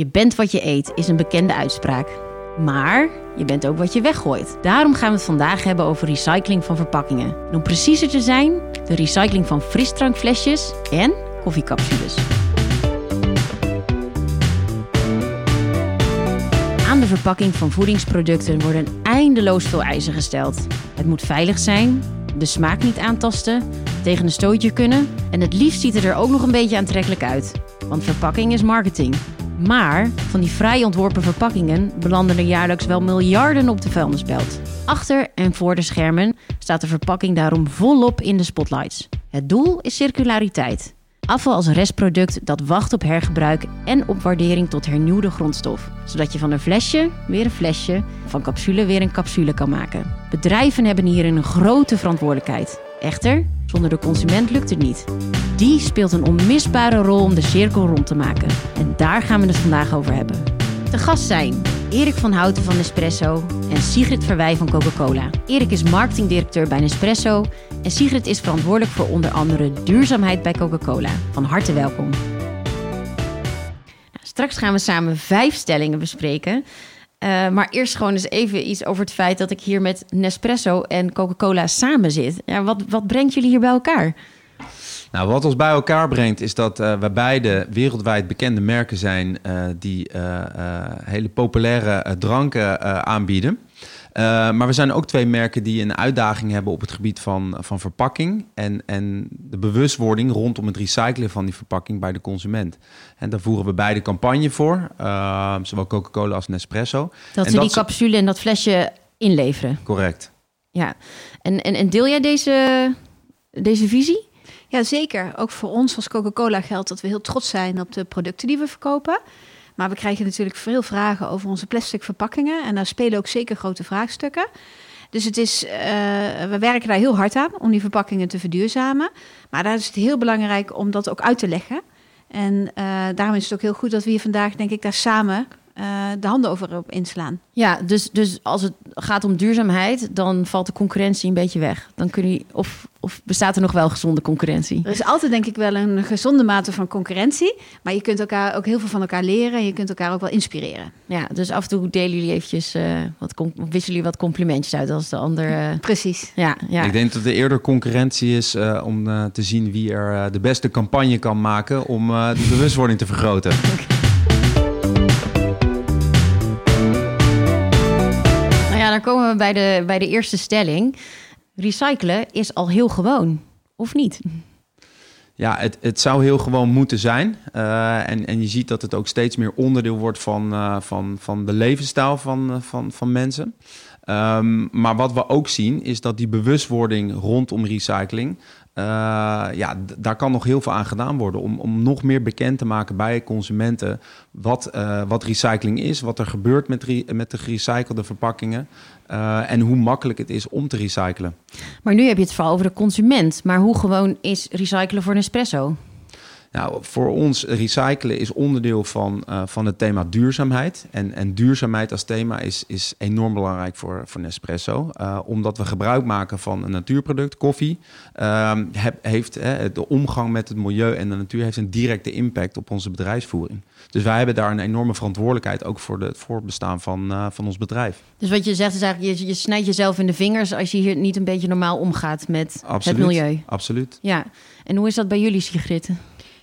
Je bent wat je eet is een bekende uitspraak. Maar je bent ook wat je weggooit. Daarom gaan we het vandaag hebben over recycling van verpakkingen. En om preciezer te zijn, de recycling van frisdrankflesjes en koffiecapsules. Aan de verpakking van voedingsproducten worden eindeloos veel eisen gesteld. Het moet veilig zijn, de smaak niet aantasten, tegen een stootje kunnen en het liefst ziet het er ook nog een beetje aantrekkelijk uit. Want verpakking is marketing. Maar van die vrij ontworpen verpakkingen belanden er jaarlijks wel miljarden op de vuilnisbelt. Achter en voor de schermen staat de verpakking daarom volop in de spotlights. Het doel is circulariteit. Afval als restproduct dat wacht op hergebruik en op waardering tot hernieuwde grondstof. Zodat je van een flesje weer een flesje, van capsule weer een capsule kan maken. Bedrijven hebben hier een grote verantwoordelijkheid. Echter, zonder de consument lukt het niet. Die speelt een onmisbare rol om de cirkel rond te maken. En daar gaan we het vandaag over hebben. De gast zijn Erik van Houten van Nespresso en Sigrid Verwij van Coca-Cola. Erik is marketingdirecteur bij Nespresso en Sigrid is verantwoordelijk voor onder andere duurzaamheid bij Coca-Cola. Van harte welkom. Nou, straks gaan we samen vijf stellingen bespreken. Uh, maar eerst gewoon eens even iets over het feit dat ik hier met Nespresso en Coca-Cola samen zit. Ja, wat, wat brengt jullie hier bij elkaar? Nou, wat ons bij elkaar brengt is dat uh, we beide wereldwijd bekende merken zijn uh, die hele populaire dranken aanbieden. Uh, maar we zijn ook twee merken die een uitdaging hebben op het gebied van, van verpakking en, en de bewustwording rondom het recyclen van die verpakking bij de consument. En daar voeren we beide campagne voor, uh, zowel Coca-Cola als Nespresso. Dat en ze die capsule en dat flesje inleveren. Correct. Ja, en, en, en deel jij deze, deze visie? Ja, zeker. Ook voor ons als Coca-Cola geldt dat we heel trots zijn op de producten die we verkopen. Maar we krijgen natuurlijk veel vragen over onze plastic verpakkingen. En daar spelen ook zeker grote vraagstukken. Dus het is, uh, we werken daar heel hard aan om die verpakkingen te verduurzamen. Maar daar is het heel belangrijk om dat ook uit te leggen. En uh, daarom is het ook heel goed dat we hier vandaag, denk ik, daar samen uh, de handen over op inslaan. Ja, dus, dus als het gaat om duurzaamheid, dan valt de concurrentie een beetje weg. Dan kun je, of, of bestaat er nog wel gezonde concurrentie? Er is altijd denk ik wel een gezonde mate van concurrentie. Maar je kunt elkaar ook heel veel van elkaar leren. En je kunt elkaar ook wel inspireren. Ja, dus af en toe delen jullie eventjes, uh, wat, wisselen jullie wat complimentjes uit als de ander. Uh... Precies. Ja, ja. Ik denk dat er eerder concurrentie is uh, om te zien wie er de beste campagne kan maken om de bewustwording te vergroten. Okay. dan komen we bij de, bij de eerste stelling. Recyclen is al heel gewoon, of niet? Ja, het, het zou heel gewoon moeten zijn. Uh, en, en je ziet dat het ook steeds meer onderdeel wordt van, uh, van, van de levensstijl van, uh, van, van mensen. Um, maar wat we ook zien is dat die bewustwording rondom recycling uh, ja, daar kan nog heel veel aan gedaan worden om, om nog meer bekend te maken bij consumenten wat, uh, wat recycling is, wat er gebeurt met, met de gerecyclede verpakkingen uh, en hoe makkelijk het is om te recyclen. Maar nu heb je het vooral over de consument, maar hoe gewoon is recyclen voor Nespresso? Nou, voor ons recyclen is onderdeel van, uh, van het thema duurzaamheid. En, en duurzaamheid als thema is, is enorm belangrijk voor, voor Nespresso. Uh, omdat we gebruik maken van een natuurproduct, koffie. Uh, heb, heeft de omgang met het milieu en de natuur heeft een directe impact op onze bedrijfsvoering. Dus wij hebben daar een enorme verantwoordelijkheid ook voor de, het voortbestaan van, uh, van ons bedrijf. Dus wat je zegt is eigenlijk, je, je snijdt jezelf in de vingers als je hier niet een beetje normaal omgaat met absoluut, het milieu. Absoluut. Ja, en hoe is dat bij jullie, Sigrid?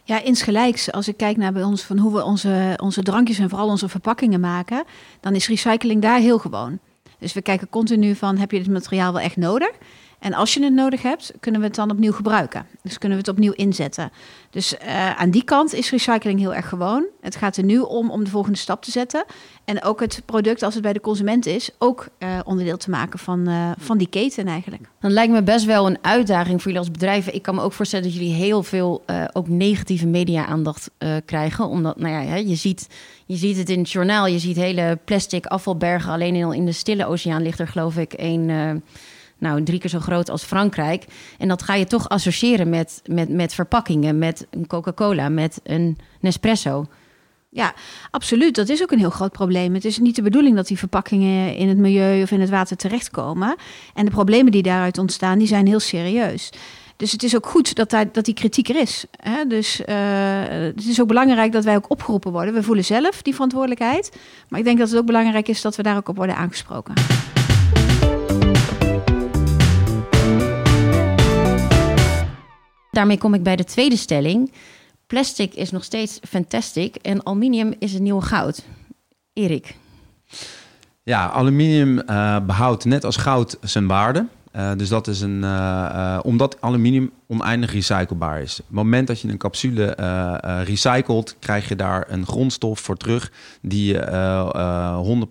Ja, insgelijks. Als ik kijk naar bij ons van hoe we onze, onze drankjes en vooral onze verpakkingen maken, dan is recycling daar heel gewoon. Dus we kijken continu van, heb je dit materiaal wel echt nodig? En als je het nodig hebt, kunnen we het dan opnieuw gebruiken. Dus kunnen we het opnieuw inzetten. Dus uh, aan die kant is recycling heel erg gewoon. Het gaat er nu om om de volgende stap te zetten. En ook het product, als het bij de consument is, ook uh, onderdeel te maken van, uh, van die keten eigenlijk. Dan lijkt me best wel een uitdaging voor jullie als bedrijven. Ik kan me ook voorstellen dat jullie heel veel ook negatieve media-aandacht krijgen. Omdat, nou ja, je ziet, je ziet het in het journaal. Je ziet hele plastic afvalbergen. Alleen in, in de stille oceaan ligt er geloof ik één nou, drie keer zo groot als Frankrijk. En dat ga je toch associëren met, met, met verpakkingen, met een Coca-Cola, met een Nespresso. Ja, absoluut. Dat is ook een heel groot probleem. Het is niet de bedoeling dat die verpakkingen in het milieu of in het water terechtkomen. En de problemen die daaruit ontstaan, die zijn heel serieus. Dus het is ook goed dat, daar, dat die kritiek er is. Hè? Dus uh, het is ook belangrijk dat wij ook opgeroepen worden. We voelen zelf die verantwoordelijkheid. Maar ik denk dat het ook belangrijk is dat we daar ook op worden aangesproken. Daarmee kom ik bij de tweede stelling. Plastic is nog steeds fantastic en aluminium is het nieuwe goud. Erik. Ja, aluminium uh, behoudt net als goud zijn waarde. Uh, dus dat is een. Uh, omdat aluminium oneindig recyclebaar is. Op het moment dat je een capsule recycelt, krijg je daar een grondstof voor terug. die je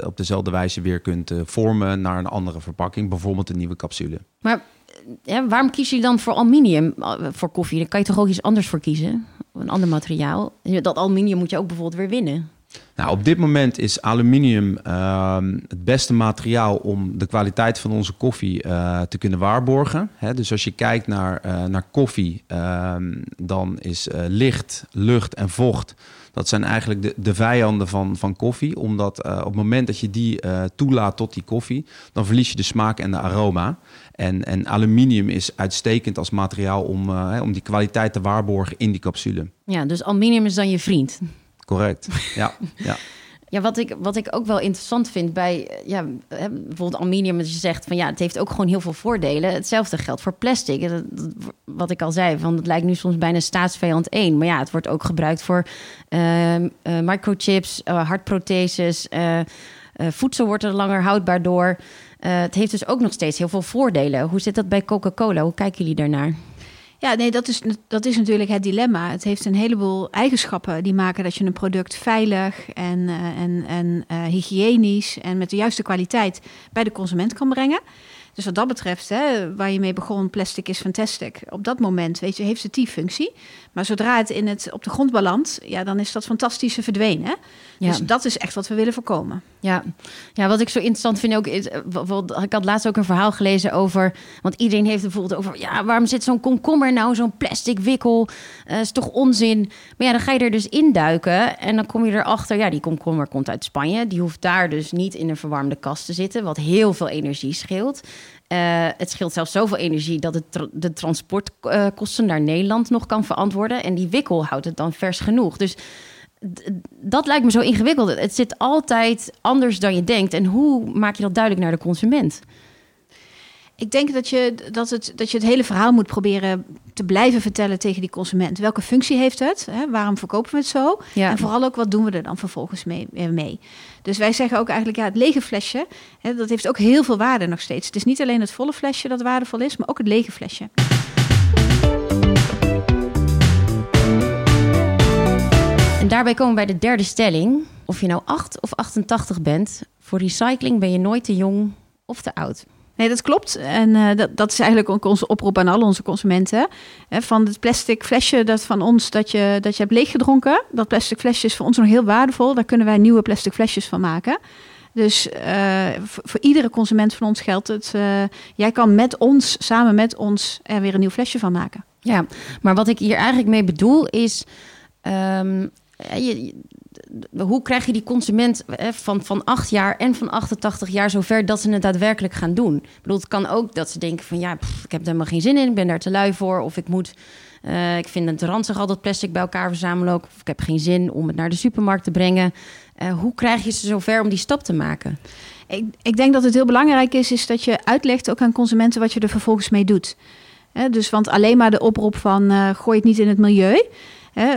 100% op dezelfde wijze weer kunt vormen naar een andere verpakking. Bijvoorbeeld een nieuwe capsule. Maar ja, waarom kies je dan voor aluminium voor koffie? Dan kan je toch ook iets anders voor kiezen? Een ander materiaal. Dat aluminium moet je ook bijvoorbeeld weer winnen. Nou, op dit moment is aluminium uh, het beste materiaal om de kwaliteit van onze koffie uh, te kunnen waarborgen. He, dus als je kijkt naar, uh, naar koffie, ehm, dan is eh, licht, lucht en vocht. Dat zijn eigenlijk de, de vijanden van, van koffie. Omdat op het moment dat je die toelaat tot die koffie, dan verlies je de smaak en de aroma. En, en aluminium is uitstekend als materiaal om, om die kwaliteit te waarborgen in die capsule. Ja, dus aluminium is dan je vriend. Correct, ja. ja. Ja, wat ik, wat ik ook wel interessant vind bij ja, bijvoorbeeld aluminium, dat je zegt van ja, het heeft ook gewoon heel veel voordelen. Hetzelfde geldt voor plastic. wat ik al zei, van het lijkt nu soms bijna staatsvijand 1. Maar ja, het wordt ook gebruikt voor uh, uh, microchips, uh, hartprotheses. voedsel wordt er langer houdbaar door. Het heeft dus ook nog steeds heel veel voordelen. Hoe zit dat bij Coca-Cola? Hoe kijken jullie daarnaar? Ja, nee, dat is, dat is natuurlijk het dilemma. Het heeft een heleboel eigenschappen die maken dat je een product veilig en, uh, en, en uh, hygiënisch en met de juiste kwaliteit bij de consument kan brengen. Dus wat dat betreft, hè, waar je mee begon, plastic is fantastic. Op dat moment, weet je, heeft het die functie. Maar zodra het, in het op de grond belandt, ja, dan is dat fantastische verdwenen. Ja. Dus dat is echt wat we willen voorkomen. Ja. ja, wat ik zo interessant vind ook is, ik had laatst ook een verhaal gelezen over, want iedereen heeft bijvoorbeeld over, ja, waarom zit zo'n komkommer nou, zo'n plastic wikkel, uh, is toch onzin. Maar ja, dan ga je er dus induiken en dan kom je erachter, ja, die komkommer komt uit Spanje, die hoeft daar dus niet in een verwarmde kast te zitten, wat heel veel energie scheelt. Uh, het scheelt zelfs zoveel energie dat het de transportkosten naar Nederland nog kan verantwoorden. En die wikkel houdt het dan vers genoeg. Dus dat lijkt me zo ingewikkeld. Het zit altijd anders dan je denkt. En hoe maak je dat duidelijk naar de consument? Ik denk dat je, dat, het, dat je het hele verhaal moet proberen te blijven vertellen tegen die consument. Welke functie heeft het? Hè? Waarom verkopen we het zo? Ja. En vooral ook, wat doen we er dan vervolgens mee, eh, mee? Dus wij zeggen ook eigenlijk, ja, het lege flesje, hè, dat heeft ook heel veel waarde nog steeds. Het is niet alleen het volle flesje dat waardevol is, maar ook het lege flesje. En daarbij komen we bij de derde stelling. Of je nou 8 of 88 bent, voor recycling ben je nooit te jong of te oud. Nee, dat klopt. En uh, dat, dat is eigenlijk ook onze oproep aan al onze consumenten. Hè, van het plastic flesje dat van ons dat je, dat je hebt leeggedronken. Dat plastic flesje is voor ons nog heel waardevol. Daar kunnen wij nieuwe plastic flesjes van maken. Dus uh, voor, iedere consument van ons geldt het. Uh, jij kan met ons, samen met ons, er weer een nieuw flesje van maken. Ja, maar wat ik hier eigenlijk mee bedoel is. Um, je, hoe krijg je die consument van, van 8 jaar en van 88 jaar zover dat ze het daadwerkelijk gaan doen? Ik bedoel, het kan ook dat ze denken van ja, ik heb er helemaal geen zin in, ik ben daar te lui voor. Of ik moet, uh, ik vind het ranzig al dat plastic bij elkaar verzamelen ook. Of ik heb geen zin om het naar de supermarkt te brengen. Uh, hoe krijg je ze zover om die stap te maken? Ik, ik denk dat het heel belangrijk is, is dat je uitlegt ook aan consumenten wat je er vervolgens mee doet. dus want alleen maar de oproep van uh, gooi het niet in het milieu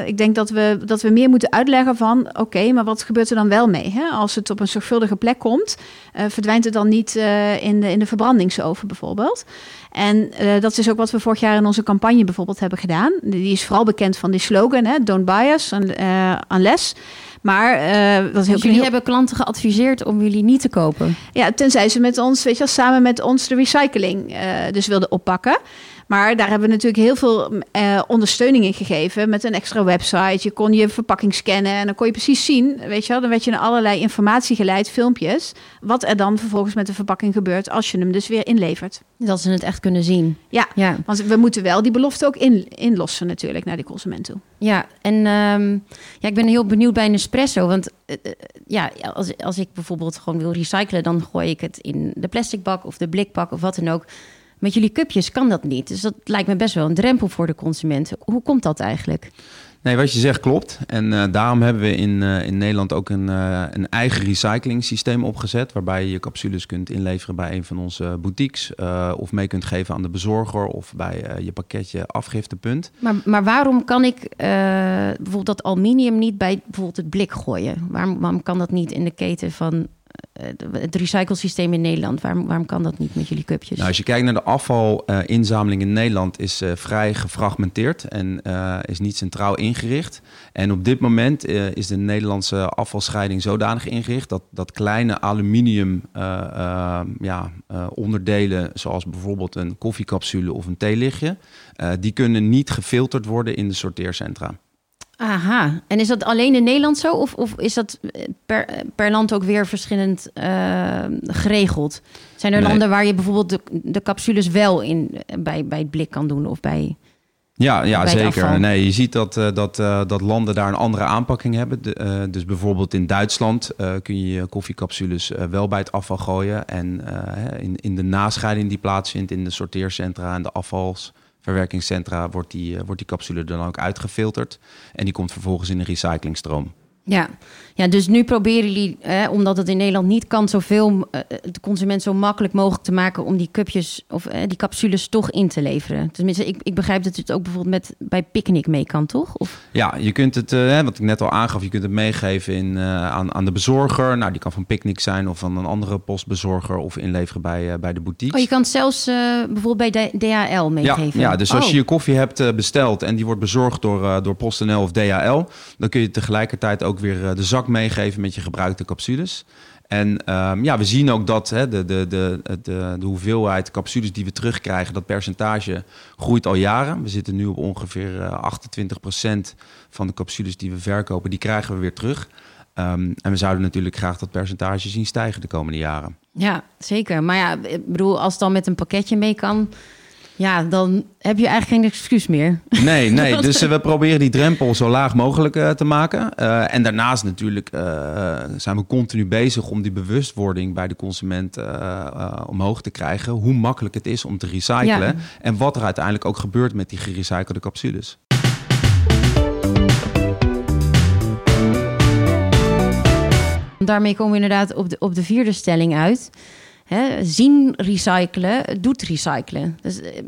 ik denk dat we, dat we meer moeten uitleggen van... oké, maar wat gebeurt er dan wel mee? Hè? Als het op een zorgvuldige plek komt... Uh, verdwijnt het dan niet uh, in, de, in de verbrandingsoven bijvoorbeeld? En uh, dat is ook wat we vorig jaar in onze campagne bijvoorbeeld hebben gedaan. Die is vooral bekend van die slogan, hè? don't buy us unless... Maar uh, wat dus jullie hebben klanten geadviseerd om jullie niet te kopen? Ja, tenzij ze met ons, weet je wel, samen met ons de recycling uh, dus wilden oppakken. Maar daar hebben we natuurlijk heel veel uh, ondersteuning in gegeven met een extra website. Je kon je verpakking scannen en dan kon je precies zien, weet je wel, dan werd je naar allerlei informatie geleid, filmpjes, wat er dan vervolgens met de verpakking gebeurt als je hem dus weer inlevert. Dat ze het echt kunnen zien. Ja, ja. want we moeten wel die belofte ook in, inlossen natuurlijk naar die consument toe. Ja, en um, ja, ik ben heel benieuwd bij Nespresso, want uh, ja, als, als ik bijvoorbeeld gewoon wil recyclen, dan gooi ik het in de plastic bak of de blikbak of wat dan ook. Met jullie cupjes kan dat niet. Dus dat lijkt me best wel een drempel voor de consument. Hoe komt dat eigenlijk? Nee, wat je zegt klopt. En uh, daarom hebben we in, uh, in Nederland ook een, uh, een eigen recycling systeem opgezet. Waarbij je je capsules kunt inleveren bij een van onze boutiques. of mee kunt geven aan de bezorger of bij je pakketje afgiftepunt. Maar, maar waarom kan ik bijvoorbeeld dat aluminium niet bij bijvoorbeeld het blik gooien? Waarom, waarom kan dat niet in de keten van eh, het recyclesysteem in Nederland. Waarom, waarom kan dat niet met jullie cupjes? Nou, als je kijkt naar de afvalinzameling in Nederland, is uh, vrij gefragmenteerd en is niet centraal ingericht. En op dit moment is de Nederlandse afvalscheiding zodanig ingericht dat, dat kleine aluminium ja, onderdelen, zoals bijvoorbeeld een koffiecapsule of een theelichtje, die kunnen niet gefilterd worden in de sorteercentra. Aha, en is dat alleen in Nederland zo? Of, of is dat eh, per, per land ook weer verschillend uh, geregeld? Zijn er landen waar je bijvoorbeeld de, de capsules wel in, bij, bij het blik kan doen of bij. Ja, ja zeker. Nee, je ziet dat, dat, dat landen daar een andere aanpakking hebben. De, uh, dus bijvoorbeeld in Duitsland kun je je koffiecapsules wel bij het afval gooien. En in, in de nascheiding die plaatsvindt in de sorteercentra en de afvals verwerkingscentra wordt die, uh, wordt die capsule dan ook uitgefilterd. En die komt vervolgens in de recyclingstroom. Ja. ja, dus nu proberen jullie, eh, omdat het in Nederland niet kan, zoveel eh, de consument zo makkelijk mogelijk te maken om die cupjes of eh, die capsules toch in te leveren. Tenminste, ik, ik begrijp dat het ook bijvoorbeeld met bij Picnic mee kan, toch? Of? Ja, je kunt het, eh, wat ik net al aangaf, je kunt het meegeven in, eh, aan, aan de bezorger. Nou, die kan van Picnic zijn of van een andere postbezorger of inleveren bij, eh, bij de boutique. Oh, je kan het zelfs bijvoorbeeld bij DHL meegeven. Ja, ja dus als oh. je je koffie hebt besteld en die wordt bezorgd door, door PostNL of DHL, dan kun je tegelijkertijd ook weer de zak meegeven met je gebruikte capsules. En um, ja, we zien ook dat hè, de, de, de, de, de hoeveelheid capsules die we terugkrijgen, dat percentage groeit al jaren. We zitten nu op ongeveer uh, 28% van de capsules die we verkopen, die krijgen we weer terug. Um, en we zouden natuurlijk graag dat percentage zien stijgen de komende jaren. Ja, zeker. Maar ja, ik bedoel, als het dan met een pakketje mee kan, ja, dan heb je eigenlijk geen excuus meer. Nee, nee. Dus uh, we proberen die drempel zo laag mogelijk uh, te maken. Uh, en daarnaast natuurlijk zijn we continu bezig om die bewustwording bij de consument omhoog te krijgen. Hoe makkelijk het is om te recyclen. Ja. En wat er uiteindelijk ook gebeurt met die gerecyclede capsules. Daarmee komen we inderdaad op de, op de vierde stelling uit. Zien recyclen doet recyclen. Dus, eh,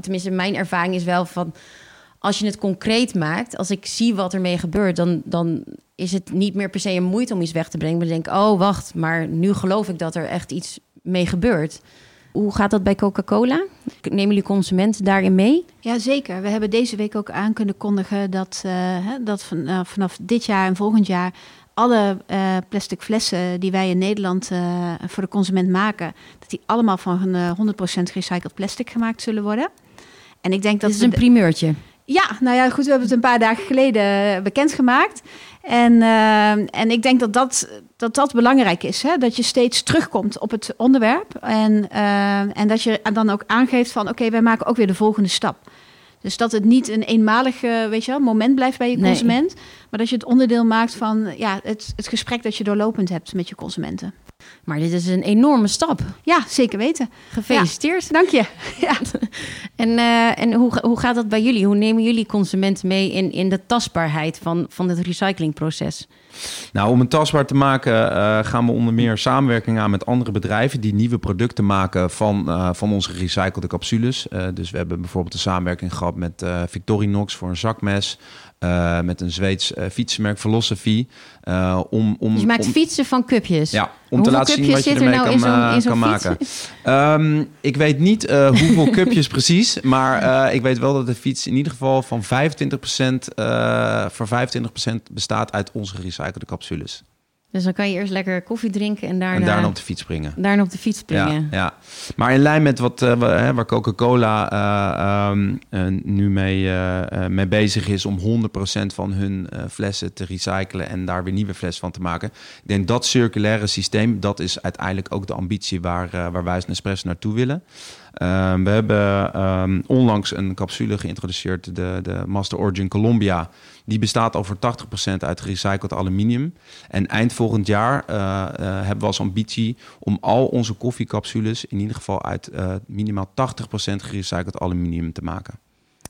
tenminste, mijn ervaring is wel van als je het concreet maakt, als ik zie wat ermee gebeurt, dan, dan is het niet meer per se een moeite om iets weg te brengen. Maar dan denk ik, oh wacht, maar nu geloof ik dat er echt iets mee gebeurt. Hoe gaat dat bij Coca-Cola? Nemen jullie consumenten daarin mee? Ja, zeker. We hebben deze week ook aan kunnen kondigen dat, uh, dat uh, vanaf dit jaar en volgend jaar alle uh, plastic flessen die wij in Nederland uh, voor de consument maken, dat die allemaal van uh, 100% gerecycled plastic gemaakt zullen worden. En ik denk dat Dit is een primeurtje. Ja, nou ja, goed, we hebben het een paar dagen geleden bekendgemaakt. En, en ik denk dat dat, dat, dat belangrijk is. Hè? Dat je steeds terugkomt op het onderwerp. En, en dat je dan ook aangeeft van oké, wij maken ook weer de volgende stap. Dus dat het niet een eenmalig weet je wel, moment blijft bij je consument. Nee. Maar dat je het onderdeel maakt van ja, het, het gesprek dat je doorlopend hebt met je consumenten. Maar dit is een enorme stap. Ja, zeker weten. Gefeliciteerd. Ja, dank je. Ja. en uh, en hoe, hoe gaat dat bij jullie? Hoe nemen jullie consumenten mee in, in de tastbaarheid van, van het recyclingproces? Nou, om het tastbaar te maken uh, gaan we onder meer samenwerking aan met andere bedrijven die nieuwe producten maken van, uh, van onze gerecyclede capsules. Uh, dus we hebben bijvoorbeeld een samenwerking gehad met Victorinox voor een zakmes. Uh, met een Zweeds uh, fietsenmerk Philosophy. Uh, om, om, dus je maakt om, fietsen van cupjes? Ja, om te laten zien wat je ermee nou kan, in zo, kan maken. Um, ik weet niet hoeveel cupjes precies, maar ik weet wel dat de fiets in ieder geval van 25% voor 25% bestaat uit onze gerecyclede capsules. Dus dan kan je eerst lekker koffie drinken en daarna... En daarna op de fiets springen. Daarna op de fiets springen. Ja, ja. maar in lijn met wat, uh, waar Coca-Cola uh, um, uh, nu mee, mee bezig is... om 100% van hun flessen te recyclen en daar weer nieuwe flessen van te maken. Ik denk dat circulaire systeem, dat is uiteindelijk ook de ambitie... waar, waar wij als Nespresso naartoe willen. Um, we hebben um, onlangs een capsule geïntroduceerd, de, de Master Origin Colombia die bestaat over 80% uit gerecycled aluminium. En eind volgend jaar hebben we als ambitie om al onze koffiecapsules in ieder geval uit minimaal 80% gerecycled aluminium te maken.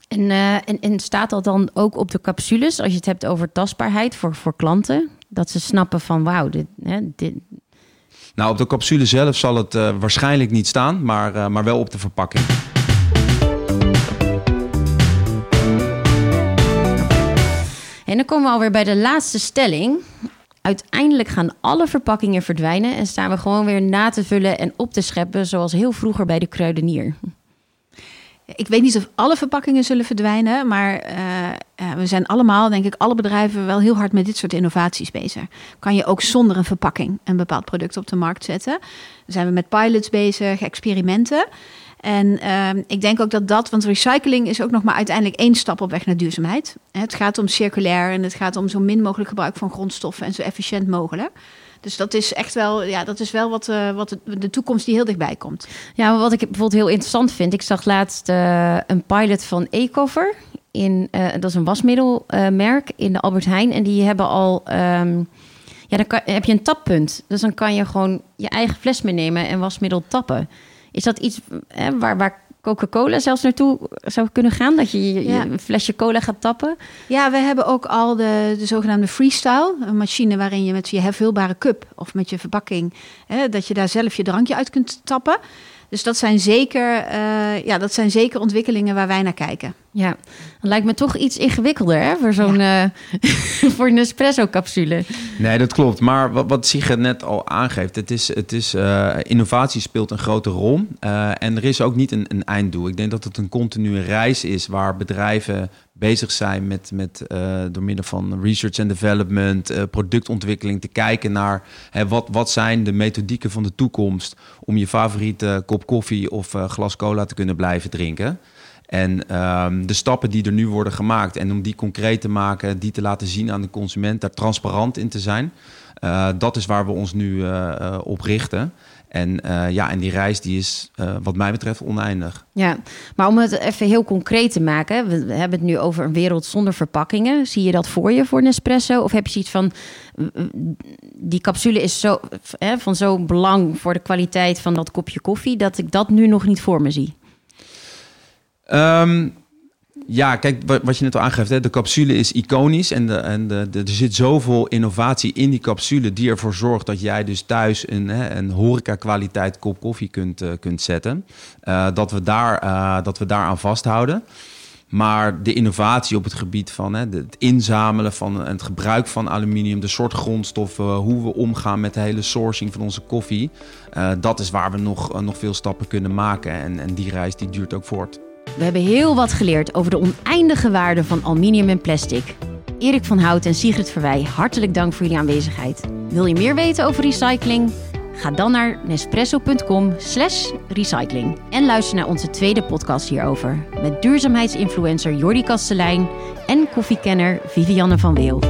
En, en, en staat dat dan ook op de capsules, als je het hebt over tastbaarheid voor, voor klanten? Dat ze snappen van wauw, dit, hè, dit, nou, op de capsule zelf zal het uh, waarschijnlijk niet staan, maar, uh, maar wel op de verpakking. En dan komen we alweer bij de laatste stelling. Uiteindelijk gaan alle verpakkingen verdwijnen en staan we gewoon weer na te vullen en op te scheppen, zoals heel vroeger bij de kruidenier. Ik weet niet of alle verpakkingen zullen verdwijnen, maar uh, we zijn allemaal, denk ik, alle bedrijven wel heel hard met dit soort innovaties bezig. Kan je ook zonder een verpakking een bepaald product op de markt zetten? Dan zijn we met pilots bezig, experimenten. En uh, ik denk ook dat dat, want recycling is ook nog maar uiteindelijk één stap op weg naar duurzaamheid. Het gaat om circulair en het gaat om zo min mogelijk gebruik van grondstoffen en zo efficiënt mogelijk. Dus dat is echt wel, ja, dat is wel wat, uh, wat de toekomst die heel dichtbij komt. Ja, maar wat ik bijvoorbeeld heel interessant vind, ik zag laatst uh, een pilot van Ecover. In, uh, dat is een wasmiddelmerk in de Albert Heijn. En die hebben al. Um, ja, dan heb je een tappunt. Dus dan kan je gewoon je eigen fles meenemen en wasmiddel tappen. Is dat iets hè, waar, waar Coca-Cola zelfs naartoe zou kunnen gaan? Dat je, je een flesje cola gaat tappen? Ja, we hebben ook al de, de zogenaamde freestyle. Een machine waarin je met je hervulbare cup of met je verpakking... Hè, dat je daar zelf je drankje uit kunt tappen. Dus dat zijn, zeker, uh, ja, dat zijn zeker ontwikkelingen waar wij naar kijken. Ja, dat lijkt me toch iets ingewikkelder hè, voor zo'n ja. uh, voor een espresso-capsule. Nee, dat klopt. Maar wat, wat Sigrid net al aangeeft, het is, het is, uh, innovatie speelt een grote rol. en er is ook niet een, een einddoel. Ik denk dat het een continue reis is waar bedrijven bezig zijn met, met uh, door middel van research and development, uh, productontwikkeling, te kijken naar hè, wat, wat zijn de methodieken van de toekomst om je favoriete kop koffie of uh, glas cola te kunnen blijven drinken. En um, de stappen die er nu worden gemaakt en om die concreet te maken, die te laten zien aan de consument, daar transparant in te zijn, dat is waar we ons nu op richten. En uh, ja, en die reis die is uh, wat mij betreft oneindig. Ja, maar om het even heel concreet te maken, we hebben het nu over een wereld zonder verpakkingen. Zie je dat voor je voor Nespresso? Of heb je zoiets van die capsule is zo hè, van zo belang voor de kwaliteit van dat kopje koffie dat ik dat nu nog niet voor me zie? Um, ja, kijk, wat je net al aangeeft, hè, de capsule is iconisch en, de, en de, er zit zoveel innovatie in die capsule die ervoor zorgt dat jij dus thuis een, hè, een horeca-kwaliteit kop koffie kunt, uh, kunt zetten. Uh, dat, we daar, uh, dat we daar aan vasthouden. Maar de innovatie op het gebied van hè, het inzamelen van het gebruik van aluminium, de soort grondstoffen, hoe we omgaan met de hele sourcing van onze koffie, dat is waar we nog, nog veel stappen kunnen maken. En, en die reis die duurt ook voort. We hebben heel wat geleerd over de oneindige waarde van aluminium en plastic. Erik van Hout en Sigrid Verwij, hartelijk dank voor jullie aanwezigheid. Wil je meer weten over recycling? Ga dan naar nespresso.com slash recycling. En luister naar onze tweede podcast hierover. Met duurzaamheidsinfluencer Jordi Kastelein en koffiekenner Vivianne van Weel.